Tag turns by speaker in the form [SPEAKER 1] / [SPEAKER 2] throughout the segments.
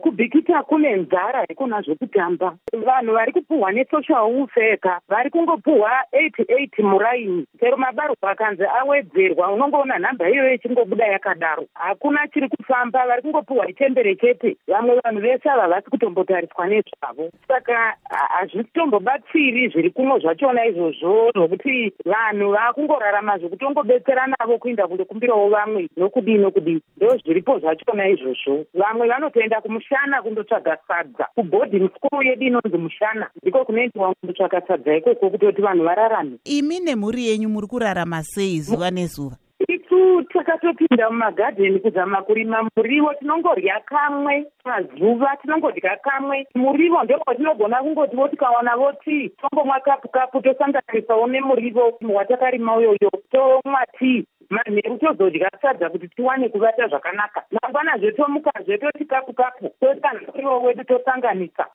[SPEAKER 1] kubhikita kune nzara ikona zvokutamba vanhu vari kupuhwa nesocial ufeka vari kungopuhwa 88 muraini. Chero mabarwa akanzi awedzerwa unongoona nhamba iyoyo ichingobuda yakadaro. Hakuna chiri kufamba vari kungopuhwa itembere chete. Vamwe vanhu vese ava vasi kutombotariswa nezvavo. Saka hazvitombobatsiri zviri kuno zvachona izvozvo zvokuti vanhu vaakungorarama zvokutongobetsera navo kuinda kundokumbirawo vamwe nokudii nokudii. Ndo zviripo zvachona izvozvo. Vamwe vanotoenda kumushana kundotsvaga sadza. Kubhodhing school yedu inonzi mushana ndiko kunoendiwa kundotsvaga sadza. Ikoko kutoti vanhu vararame.
[SPEAKER 2] Imi nemhuri yenyu muri kurarama sei zuva nezuva?
[SPEAKER 1] Isu takatopinda mumagadheni kuzama kurima muriwo tinongorya kamwe pazuva tinongodya kamwe. Murivo ndowatinogona kungotivo tikawana voti tombomwa kapu kapu tosanganisawo nemurivo watakarima uyoyo tomwa tii manheru tozodya sadza kuti tiwane kuvata zvakanaka. Mangwanazve tomukazve toti kapu kapu totanha murivo wedu tosanganisa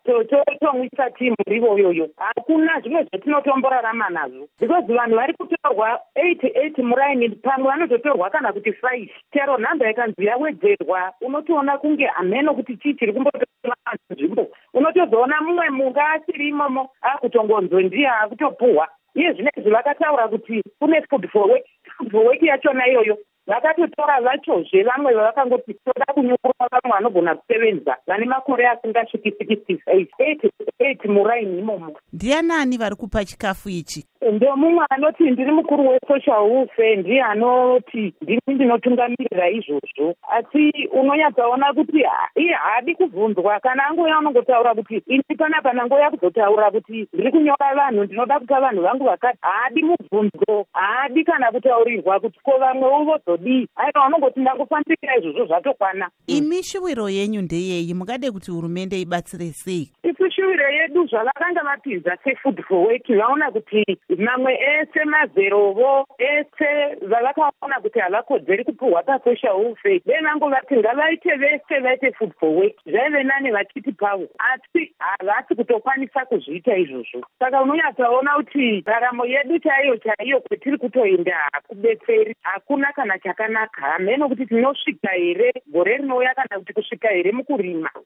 [SPEAKER 1] tomwisa tii murivo uyoyo hakuna zvimwe zvetinotomborarama nazvo. Because vanhu vari kutorwa 88 muraini pamwe vanototorwa kana kuti 5 chero nhamba ikanzi yawedzerwa unotoona kunge hameno kuti chii chiri kumbotoaa nzvimbo. Unotozoona mumwe munga asiri imomo akutongonzwe ndiye akutopuhwa iye zvinezvi vakataura kuti kune food for work work yachona iyoyo vakatotora vachozve vamwe vavakangoti toda kunyungurwa vamwe vanogona kusevenza. Vane makore asingasviki 68 muraini imomo
[SPEAKER 2] ndianani vari kupa chikafu ichi
[SPEAKER 1] ndomumwe anoti ndiri mukuru wesocial ufe ndiye anoti ndini ndinotungamirira izvozvo. Asi unonyatsaona kuti iye haadi kubvunzwa. Kana angoya unongotaura kuti ini panapa nangoya kuzotaura kuti ndiri kunyora vanhu ndinoda kupa vanhu vangu vakati haadi mubvunzo haadi kana kutaurirwa kuti ko vamwewo vozodii aiwa unongoti ndangofambira izvozvo zvatokwana.
[SPEAKER 2] Imi shuwiro yenyu ndeyei? Mungade kuti hurumende ibatsire sei
[SPEAKER 1] isu shuwiro yedu zvavakanga vapinza sefood for work vaona kuti mamwe ese mazerovo ese vavakaona kuti havakodzeri kupuhwa pasocial ufe. Venangovati ngavaite vese vaite food for work. Zvaive nani vachiti pavo asi havasi kutokwanisa kuzviita izvozvo. Saka unonyatsaona kuti raramo yedu chaiyo chaiyo kwetiri kutoenda hakubetseri hakuna kana chakanaka. Hameno kuti tinosvika here gore rinouya kana kuti kusvika here mukurima